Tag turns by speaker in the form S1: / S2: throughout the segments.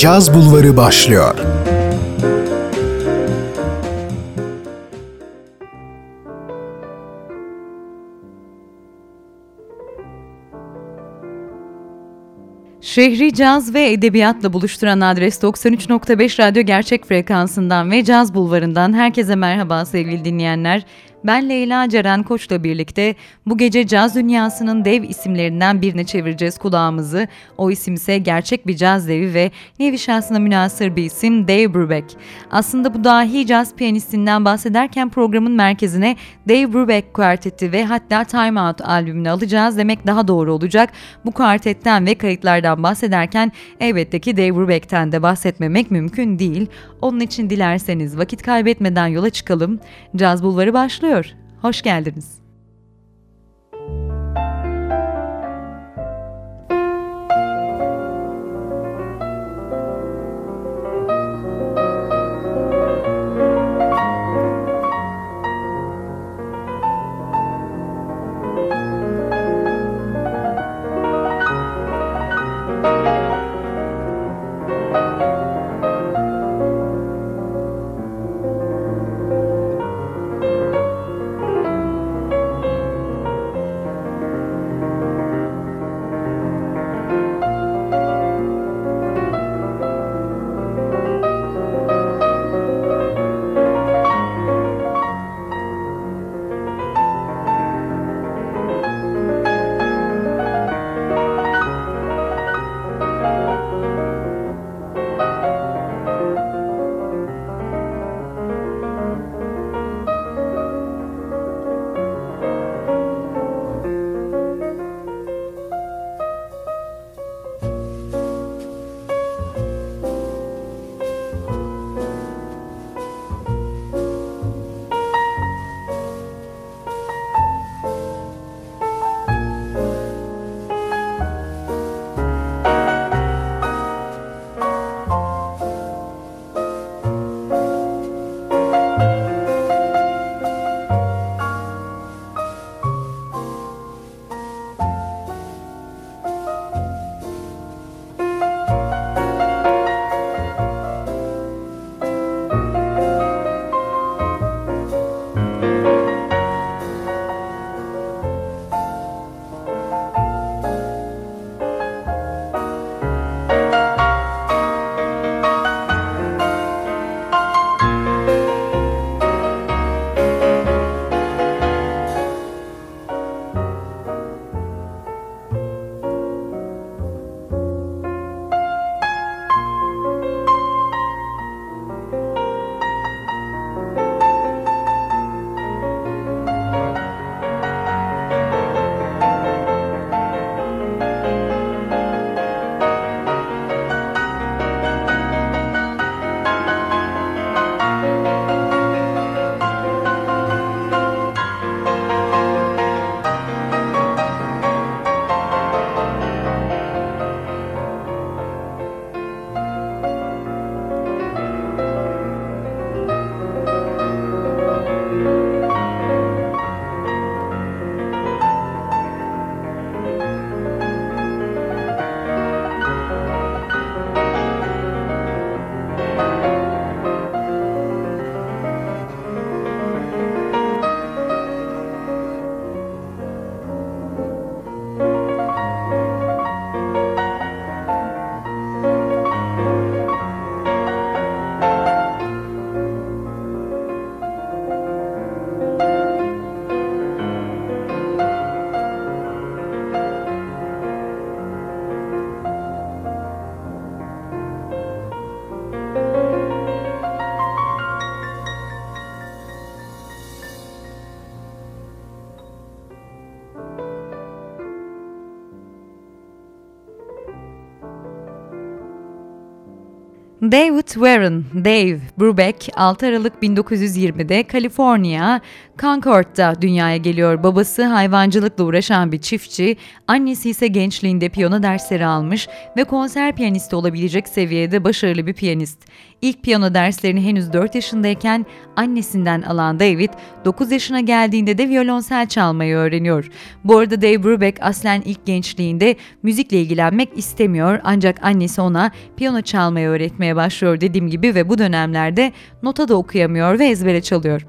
S1: Caz Bulvarı başlıyor.
S2: Şehri caz ve edebiyatla buluşturan adres 93.5 Radyo Gerçek Frekansı'ndan ve Caz Bulvarı'ndan herkese merhaba sevgili dinleyenler. Ben Leyla Ceren Koç'la birlikte bu gece caz dünyasının dev isimlerinden birine çevireceğiz kulağımızı. O isim ise gerçek bir caz devi ve nevi şahsına münasır bir isim Dave Brubeck. Aslında bu dahi caz piyanistinden bahsederken programın merkezine Dave Brubeck kuarteti ve hatta Time Out albümünü alacağız demek daha doğru olacak. Bu kuartetten ve kayıtlardan bahsederken elbette ki Dave Brubeck'ten de bahsetmemek mümkün değil. Onun için dilerseniz vakit kaybetmeden yola çıkalım. Caz Bulvarı başlıyor. Hoş geldiniz. David Warren, Dave Brubeck 6 Aralık 1920'de Kaliforniya, Concord'da dünyaya geliyor. Babası hayvancılıkla uğraşan bir çiftçi, annesi ise gençliğinde piyano dersleri almış ve konser piyanisti olabilecek seviyede başarılı bir piyanist. İlk piyano derslerini henüz 4 yaşındayken annesinden alan David, 9 yaşına geldiğinde de violonsel çalmayı öğreniyor. Bu arada Dave Brubeck aslen ilk gençliğinde müzikle ilgilenmek istemiyor ancak annesi ona piyano çalmayı öğretmeye başlıyor dediğim gibi ve bu dönemlerde nota da okuyamıyor ve ezbere çalıyor.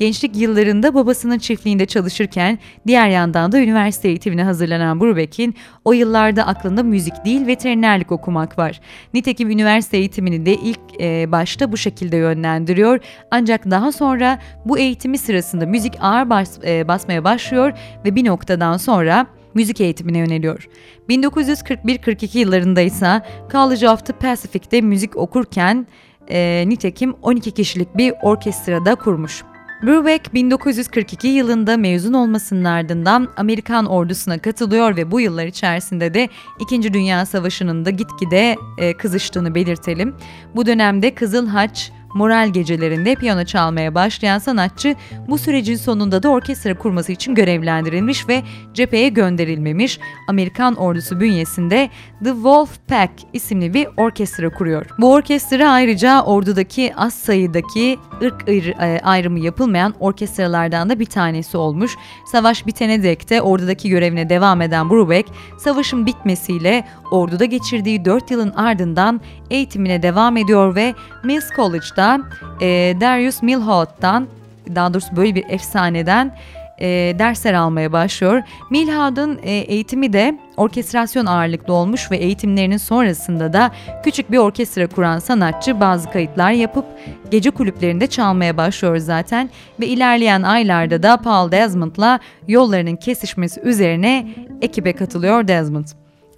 S2: Gençlik yıllarında babasının çiftliğinde çalışırken diğer yandan da üniversite eğitimine hazırlanan Brubeck'in o yıllarda aklında müzik değil veterinerlik okumak var. Nitekim üniversite eğitimini de ilk e, başta bu şekilde yönlendiriyor ancak daha sonra bu eğitimi sırasında müzik ağır bas, e, basmaya başlıyor ve bir noktadan sonra müzik eğitimine yöneliyor. 1941-42 yıllarında ise College of the Pacific'te müzik okurken e, nitekim 12 kişilik bir orkestrada kurmuş. Brubeck 1942 yılında mezun olmasının ardından Amerikan ordusuna katılıyor ve bu yıllar içerisinde de 2. Dünya Savaşı'nın da gitgide e, kızıştığını belirtelim. Bu dönemde Kızıl Haç, moral gecelerinde piyano çalmaya başlayan sanatçı bu sürecin sonunda da orkestra kurması için görevlendirilmiş ve cepheye gönderilmemiş. Amerikan ordusu bünyesinde The Wolf Pack isimli bir orkestra kuruyor. Bu orkestra ayrıca ordudaki az sayıdaki ırk e, ayrımı yapılmayan orkestralardan da bir tanesi olmuş. Savaş bitene dek de ordudaki görevine devam eden Brubeck, savaşın bitmesiyle orduda geçirdiği 4 yılın ardından eğitimine devam ediyor ve Mills College'da e, Darius Milhaud'dan daha doğrusu böyle bir efsaneden e, dersler almaya başlıyor. Milhaud'un e, eğitimi de orkestrasyon ağırlıklı olmuş ve eğitimlerinin sonrasında da küçük bir orkestra kuran sanatçı bazı kayıtlar yapıp gece kulüplerinde çalmaya başlıyor zaten ve ilerleyen aylarda da Paul Desmond'la yollarının kesişmesi üzerine ekibe katılıyor Desmond.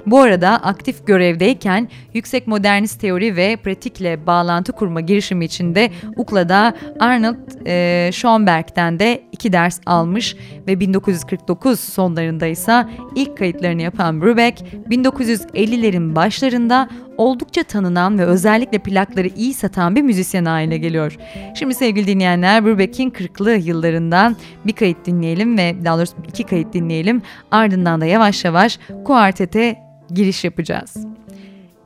S2: Bu arada aktif görevdeyken yüksek modernist teori ve pratikle bağlantı kurma girişimi içinde UCLA'da Arnold e, Schoenberg'den de iki ders almış ve 1949 sonlarında ise ilk kayıtlarını yapan Brubeck, 1950'lerin başlarında oldukça tanınan ve özellikle plakları iyi satan bir müzisyen haline geliyor. Şimdi sevgili dinleyenler Brubeck'in 40'lı yıllarından bir kayıt dinleyelim ve daha doğrusu iki kayıt dinleyelim. Ardından da yavaş yavaş kuartete giriş yapacağız.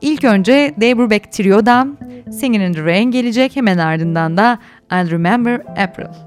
S2: İlk önce Dave Brubeck Trio'dan Singing in the Rain gelecek hemen ardından da I'll Remember April.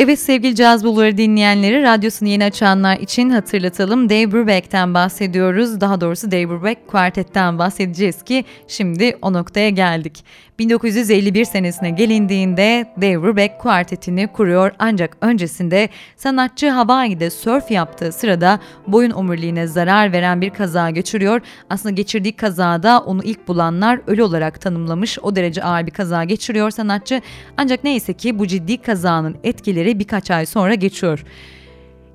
S2: Evet sevgili Caz Bulvarı dinleyenleri, radyosunu yeni açanlar için hatırlatalım. Dave Brubeck'ten bahsediyoruz. Daha doğrusu Dave Brubeck kuartetten bahsedeceğiz ki şimdi o noktaya geldik. 1951 senesine gelindiğinde Dave Brubeck kuartetini kuruyor ancak öncesinde sanatçı Hawaii'de sörf yaptığı sırada boyun omuriliğine zarar veren bir kaza geçiriyor. Aslında geçirdiği kazada onu ilk bulanlar ölü olarak tanımlamış. O derece ağır bir kaza geçiriyor sanatçı. Ancak neyse ki bu ciddi kazanın etkileri birkaç ay sonra geçiyor.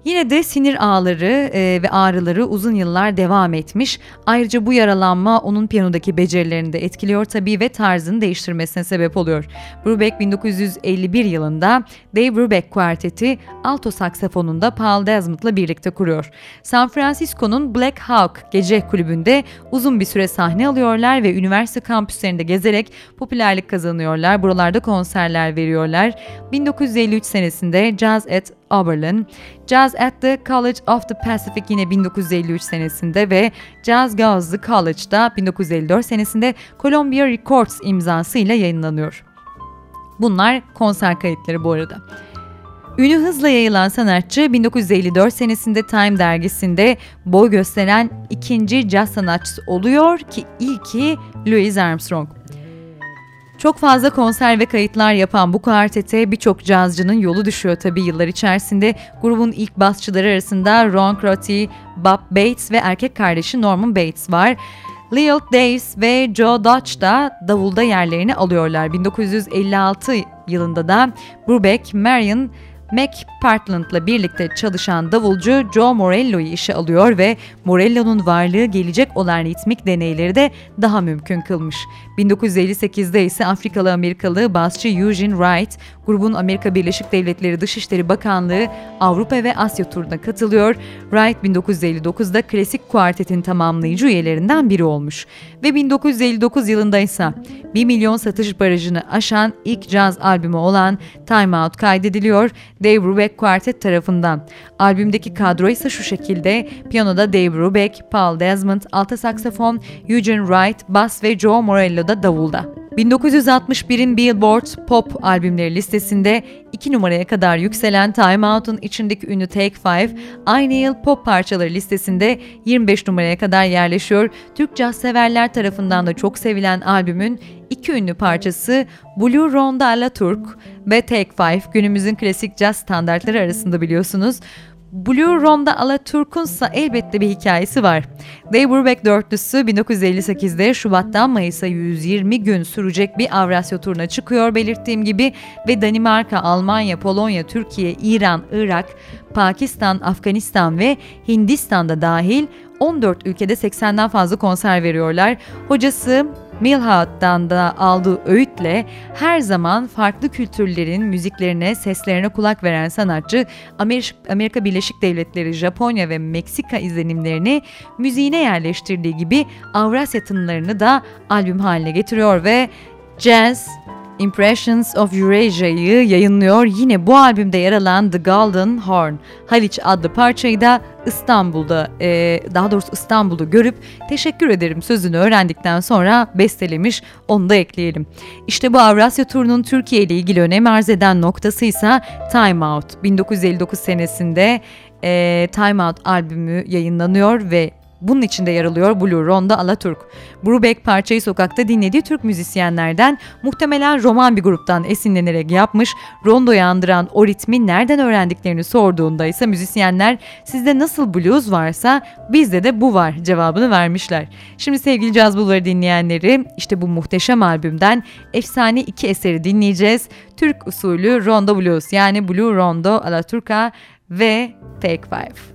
S2: Yine de sinir ağları e, ve ağrıları uzun yıllar devam etmiş. Ayrıca bu yaralanma onun piyanodaki becerilerini de etkiliyor tabii ve tarzını değiştirmesine sebep oluyor. Brubeck 1951 yılında Dave Brubeck Kuarteti alto saksafonunda Paul Desmond'la birlikte kuruyor. San Francisco'nun Black Hawk gece kulübünde uzun bir süre sahne alıyorlar ve üniversite kampüslerinde gezerek popülerlik kazanıyorlar. Buralarda konserler veriyorlar. 1953 senesinde Jazz at Oberlin, Jazz at the College of the Pacific yine 1953 senesinde ve Jazz Goes the College'da 1954 senesinde Columbia Records imzasıyla yayınlanıyor. Bunlar konser kayıtları bu arada. Ünü hızla yayılan sanatçı 1954 senesinde Time dergisinde boy gösteren ikinci caz sanatçısı oluyor ki ilki Louis Armstrong. Çok fazla konser ve kayıtlar yapan bu kuartete birçok cazcının yolu düşüyor tabii yıllar içerisinde. Grubun ilk basçıları arasında Ron Crotty, Bob Bates ve erkek kardeşi Norman Bates var. Leo Davis ve Joe Dodge da davulda yerlerini alıyorlar. 1956 yılında da Brubeck, Marion Mac Partland'la birlikte çalışan davulcu Joe Morello'yu işe alıyor ve Morello'nun varlığı gelecek olan ritmik deneyleri de daha mümkün kılmış. 1958'de ise Afrikalı Amerikalı basçı Eugene Wright, grubun Amerika Birleşik Devletleri Dışişleri Bakanlığı Avrupa ve Asya turuna katılıyor. Wright 1959'da klasik kuartetin tamamlayıcı üyelerinden biri olmuş. Ve 1959 yılında ise 1 milyon satış barajını aşan ilk caz albümü olan Time Out kaydediliyor Dave Brubeck Quartet tarafından. Albümdeki kadro ise şu şekilde piyanoda Dave Brubeck, Paul Desmond, alta saksafon, Eugene Wright, bass ve Joe Morello da davulda. 1961'in Billboard Pop albümleri listesinde 2 numaraya kadar yükselen Time Out'un içindeki ünlü Take Five, aynı yıl pop parçaları listesinde 25 numaraya kadar yerleşiyor. Türk caz severler tarafından da çok sevilen albümün iki ünlü parçası Blue Ronda la Turk ve Take Five günümüzün klasik caz standartları arasında biliyorsunuz. Blue Ronda Alaturk'un ise elbette bir hikayesi var. Dave Brubeck dörtlüsü 1958'de Şubat'tan Mayıs'a 120 gün sürecek bir Avrasya turuna çıkıyor belirttiğim gibi ve Danimarka, Almanya, Polonya, Türkiye, İran, Irak, Pakistan, Afganistan ve Hindistan'da dahil 14 ülkede 80'den fazla konser veriyorlar. Hocası Milhaud'dan da aldığı öğütle her zaman farklı kültürlerin müziklerine, seslerine kulak veren sanatçı Amerika Birleşik Devletleri, Japonya ve Meksika izlenimlerini müziğine yerleştirdiği gibi Avrasya tınılarını da albüm haline getiriyor ve jazz, Impressions of Eurasia'yı yayınlıyor. Yine bu albümde yer alan The Golden Horn, Haliç adlı parçayı da İstanbul'da, e, daha doğrusu İstanbul'da görüp teşekkür ederim sözünü öğrendikten sonra bestelemiş. Onu da ekleyelim. İşte bu Avrasya turunun Türkiye ile ilgili önem arz eden noktası ise Time Out. 1959 senesinde e, Time Out albümü yayınlanıyor ve bunun içinde yer alıyor Blue Ronda Alaturk. Brubeck parçayı sokakta dinlediği Türk müzisyenlerden muhtemelen roman bir gruptan esinlenerek yapmış. Rondo'yu andıran o ritmi nereden öğrendiklerini sorduğunda ise müzisyenler sizde nasıl blues varsa bizde de bu var cevabını vermişler. Şimdi sevgili Caz Bulvarı dinleyenleri işte bu muhteşem albümden efsane iki eseri dinleyeceğiz. Türk usulü Rondo Blues yani Blue Rondo Alaturka ve Take Five.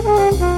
S2: Mm-hmm.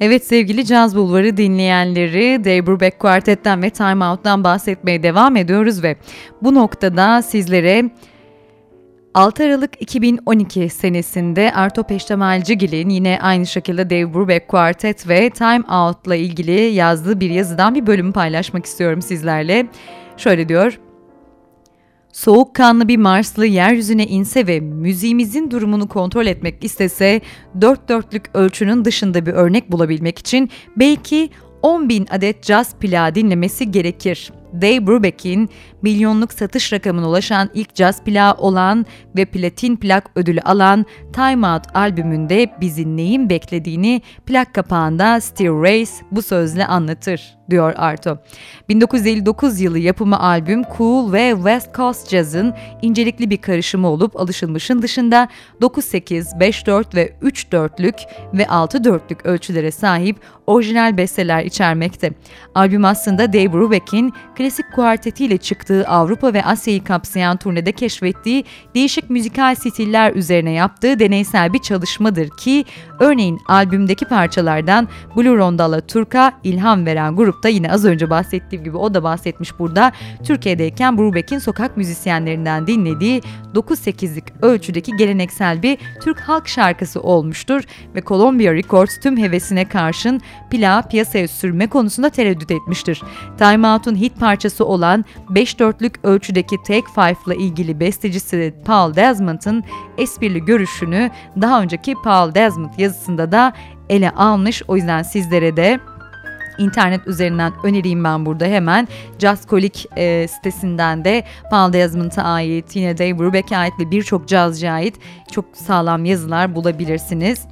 S2: Evet sevgili Caz Bulvarı dinleyenleri Dave Brubeck Quartet'ten ve Time Out'tan bahsetmeye devam ediyoruz ve bu noktada sizlere 6 Aralık 2012 senesinde Arto Peştemalcigil'in yine aynı şekilde Dave Brubeck Quartet ve Time Out'la ilgili yazdığı bir yazıdan bir bölümü paylaşmak istiyorum sizlerle. Şöyle diyor. Soğukkanlı bir Marslı yeryüzüne inse ve müziğimizin durumunu kontrol etmek istese dört dörtlük ölçünün dışında bir örnek bulabilmek için belki 10 bin adet caz plağı dinlemesi gerekir. Dave Brubeck'in milyonluk satış rakamına ulaşan ilk caz plağı olan ve platin plak ödülü alan Time Out albümünde bizi neyin beklediğini plak kapağında Steve Race bu sözle anlatır diyor Arto. 1959 yılı yapımı albüm cool ve West Coast Jazz'ın incelikli bir karışımı olup alışılmışın dışında 9-8, 5-4 ve 3-4'lük ve 6-4'lük ölçülere sahip orijinal besteler içermekte. Albüm aslında Dave Brubeck'in klasik kuartetiyle çıktığı Avrupa ve Asya'yı kapsayan turnede keşfettiği değişik müzikal stiller üzerine yaptığı deneysel bir çalışmadır ki örneğin albümdeki parçalardan Blue Rondala Turk'a ilham veren grupta yine az önce bahsettiğim gibi o da bahsetmiş burada Türkiye'deyken Brubeck'in sokak müzisyenlerinden dinlediği 9-8'lik ölçüdeki geleneksel bir Türk halk şarkısı olmuştur ve Columbia Records tüm hevesine karşın plağı piyasaya sürme konusunda tereddüt etmiştir. Time Out'un hit parçası olan 5-4'lük ölçüdeki Take Five ile ilgili bestecisi Paul Desmond'ın esprili görüşünü daha önceki Paul Desmond yazısında da ele almış. O yüzden sizlere de internet üzerinden önereyim ben burada hemen. Jazzkolik e, sitesinden de Paul Desmond'a ait, yine Dave Brubeck'e ait ve birçok cazcıya ait çok sağlam yazılar bulabilirsiniz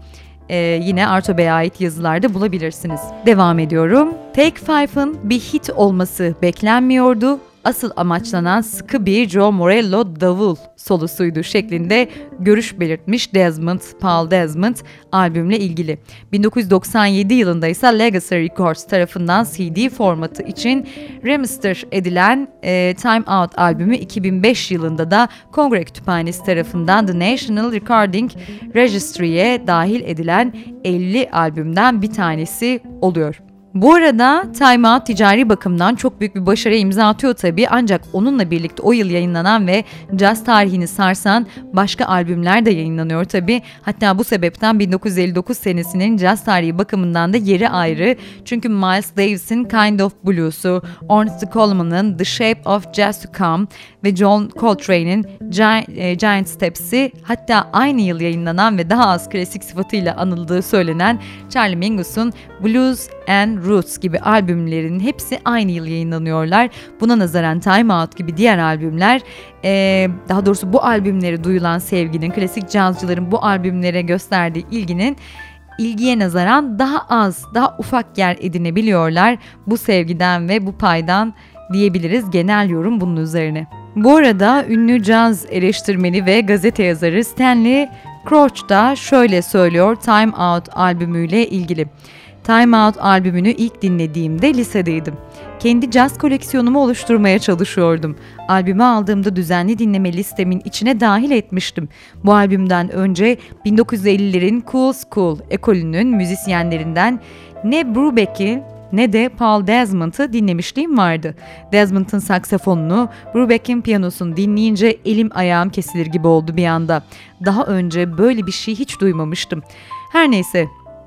S2: e, yine Arto Bey'e ait yazılarda bulabilirsiniz. Devam ediyorum. Take Five'ın bir hit olması beklenmiyordu asıl amaçlanan sıkı bir Joe Morello davul solusuydu şeklinde görüş belirtmiş Desmond, Paul Desmond albümle ilgili. 1997 yılında ise Legacy Records tarafından CD formatı için remaster edilen e, Time Out albümü 2005 yılında da Kongre Kütüphanesi tarafından The National Recording Registry'ye dahil edilen 50 albümden bir tanesi oluyor. Bu arada Time Out ticari bakımdan çok büyük bir başarı imza atıyor tabii ancak onunla birlikte o yıl yayınlanan ve caz tarihini sarsan başka albümler de yayınlanıyor tabii. Hatta bu sebepten 1959 senesinin caz tarihi bakımından da yeri ayrı. Çünkü Miles Davis'in Kind of Blues'u, Ornette Coleman'ın The Shape of Jazz to Come ve John Coltrane'in Giant, e, Giant Steps'i hatta aynı yıl yayınlanan ve daha az klasik sıfatıyla anıldığı söylenen Charlie Mingus'un Blues and Roots gibi albümlerin hepsi aynı yıl yayınlanıyorlar. Buna nazaran Time Out gibi diğer albümler e, daha doğrusu bu albümleri duyulan sevginin, klasik cazcıların bu albümlere gösterdiği ilginin ilgiye nazaran daha az, daha ufak yer edinebiliyorlar bu sevgiden ve bu paydan diyebiliriz genel yorum bunun üzerine. Bu arada ünlü caz eleştirmeni ve gazete yazarı Stanley Crouch da şöyle söylüyor Time Out albümüyle ilgili. Time Out albümünü ilk dinlediğimde lisedeydim. Kendi caz koleksiyonumu oluşturmaya çalışıyordum. Albümü aldığımda düzenli dinleme listemin içine dahil etmiştim. Bu albümden önce 1950'lerin Cool School ekolünün müzisyenlerinden ne Brubeck'i ne de Paul Desmond'ı dinlemişliğim vardı. Desmond'ın saksafonunu, Brubeck'in piyanosunu dinleyince elim ayağım kesilir gibi oldu bir anda. Daha önce böyle bir şey hiç duymamıştım. Her neyse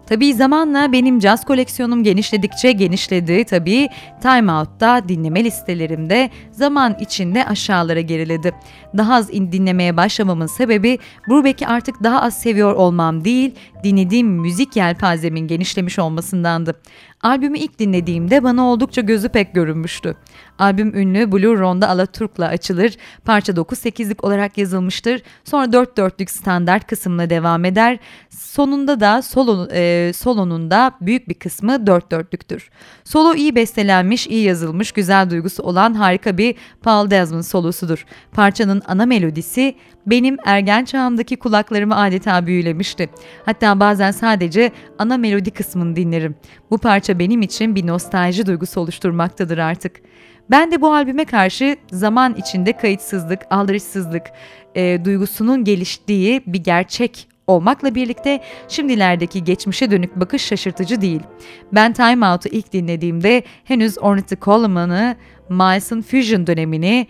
S2: Tabii zamanla benim caz koleksiyonum genişledikçe genişledi. Tabii Time Out'ta dinleme listelerimde zaman içinde aşağılara geriledi. Daha az dinlemeye başlamamın sebebi Brubeck'i artık daha az seviyor olmam değil, dinlediğim müzik yelpazemin genişlemiş olmasındandı. Albümü ilk dinlediğimde bana oldukça gözü pek görünmüştü. Albüm ünlü Blue Ronda Alaturk'la açılır, parça 9-8'lik olarak yazılmıştır, sonra 4-4'lük standart kısımla devam eder, sonunda da solo, e, solonun da büyük bir kısmı 4-4'lüktür. Solo iyi bestelenmiş, iyi yazılmış, güzel duygusu olan harika bir Paul Desmond solosudur. Parçanın ana melodisi benim ergen çağımdaki kulaklarımı adeta büyülemişti. Hatta bazen sadece ana melodi kısmını dinlerim. Bu parça benim için bir nostalji duygusu oluşturmaktadır artık. Ben de bu albüme karşı zaman içinde kayıtsızlık, aldırışsızlık e, duygusunun geliştiği bir gerçek olmakla birlikte şimdilerdeki geçmişe dönük bakış şaşırtıcı değil. Ben Time Out'u ilk dinlediğimde henüz Ornette Coleman'ı, Miles'ın Fusion dönemini,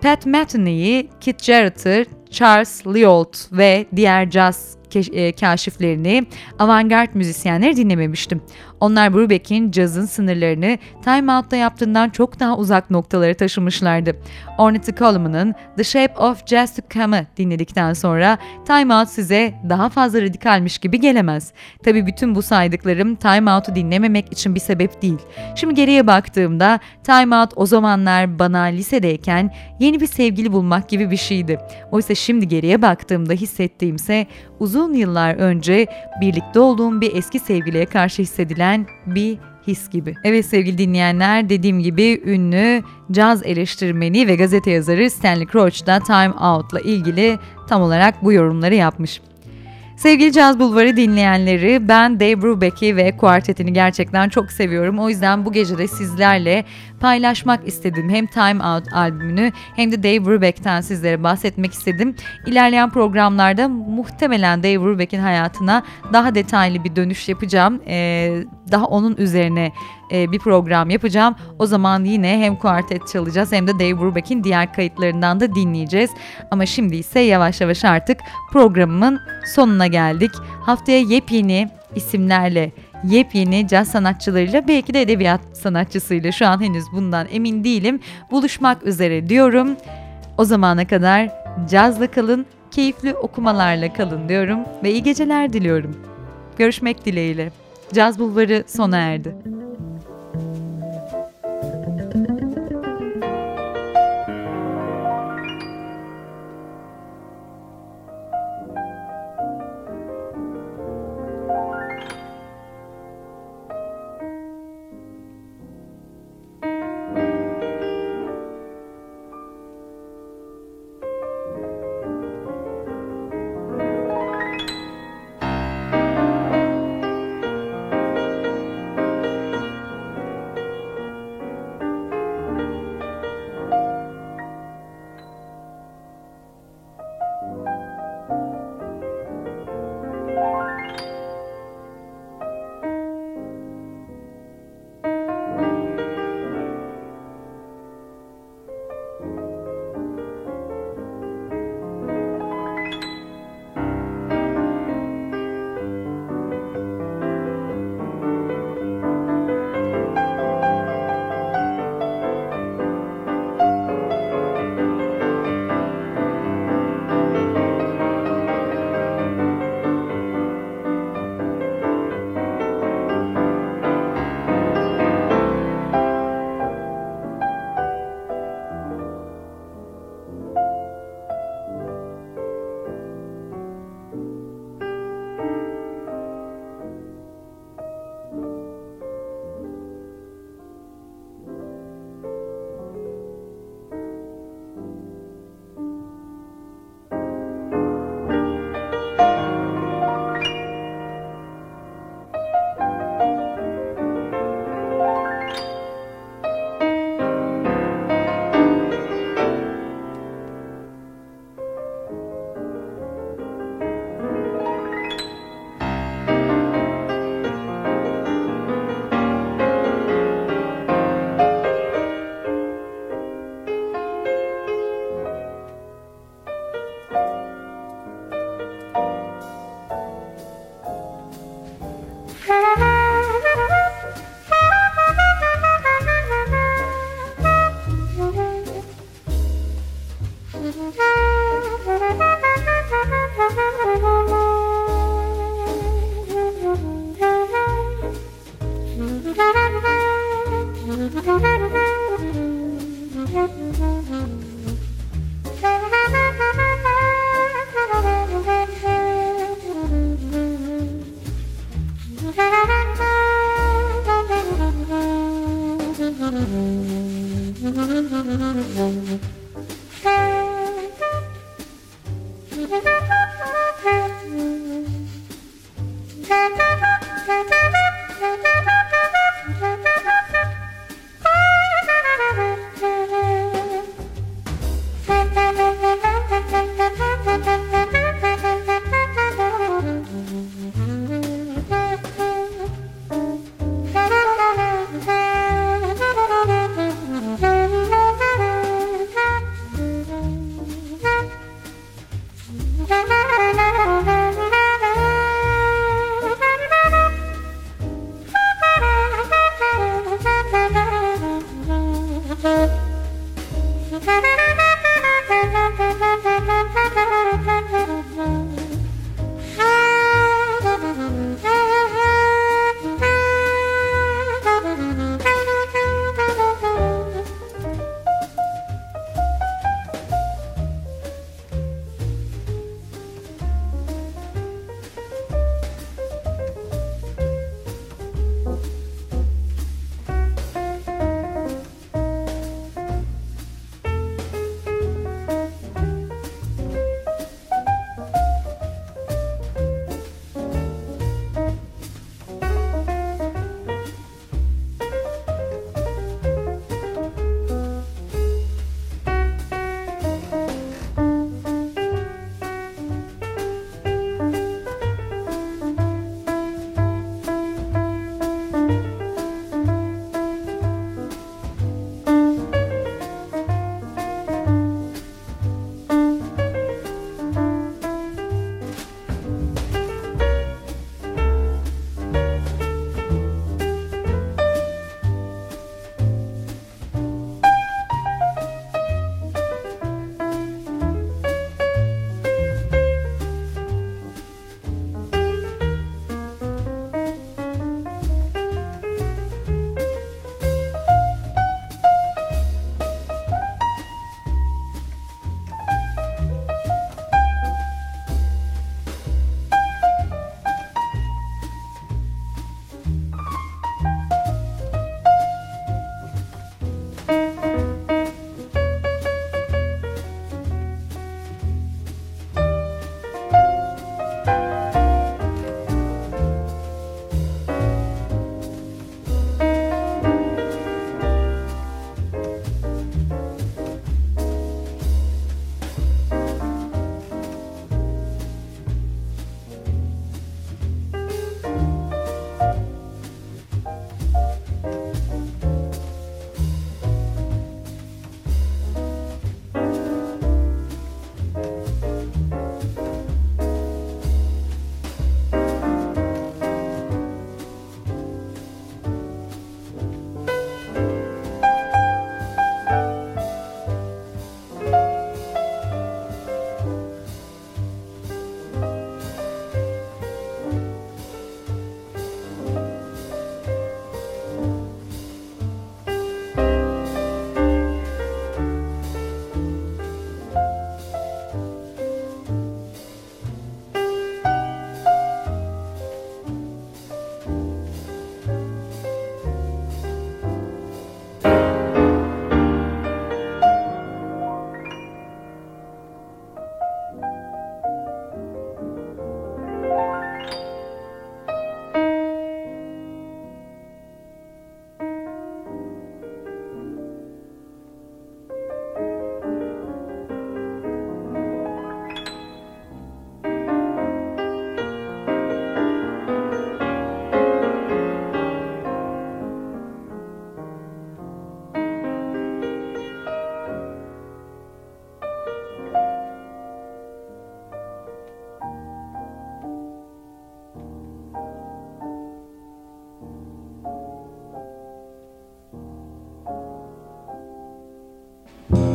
S2: Pat Metheny'yi, Kit Jarrett'ı, Charles Lyold ve diğer e, kaşiflerini, avantgard müzisyenleri dinlememiştim. Onlar Brubeck'in cazın sınırlarını Time Out'ta yaptığından çok daha uzak noktalara taşımışlardı. Ornette Coleman'ın The Shape of Jazz to Come'ı dinledikten sonra Time Out size daha fazla radikalmiş gibi gelemez. Tabi bütün bu saydıklarım Time Out'u dinlememek için bir sebep değil. Şimdi geriye baktığımda Time Out o zamanlar bana lisedeyken yeni bir sevgili bulmak gibi bir şeydi. Oysa şimdi geriye baktığımda hissettiğimse uzun yıllar önce birlikte olduğum bir eski sevgiliye karşı hissedilen bir his gibi. Evet sevgili dinleyenler dediğim gibi ünlü caz eleştirmeni ve gazete yazarı Stanley Crouch da Time Out'la ilgili tam olarak bu yorumları yapmış. Sevgili Caz Bulvarı dinleyenleri ben Dave Brubeck'i ve kuartetini gerçekten çok seviyorum. O yüzden bu gece de sizlerle paylaşmak istedim. Hem Time Out albümünü hem de Dave Brubeck'ten sizlere bahsetmek istedim. İlerleyen programlarda muhtemelen Dave Brubeck'in hayatına daha detaylı bir dönüş yapacağım. Ee, daha onun üzerine e, bir program yapacağım. O zaman yine hem kuartet çalacağız hem de Dave Brubeck'in diğer kayıtlarından da dinleyeceğiz. Ama şimdi ise yavaş yavaş artık programımın sonuna geldik. Haftaya yepyeni isimlerle yepyeni caz sanatçılarıyla belki de edebiyat sanatçısıyla şu an henüz bundan emin değilim buluşmak üzere diyorum. O zamana kadar cazla kalın, keyifli okumalarla kalın diyorum ve iyi geceler diliyorum. Görüşmek dileğiyle. Caz Bulvarı sona erdi.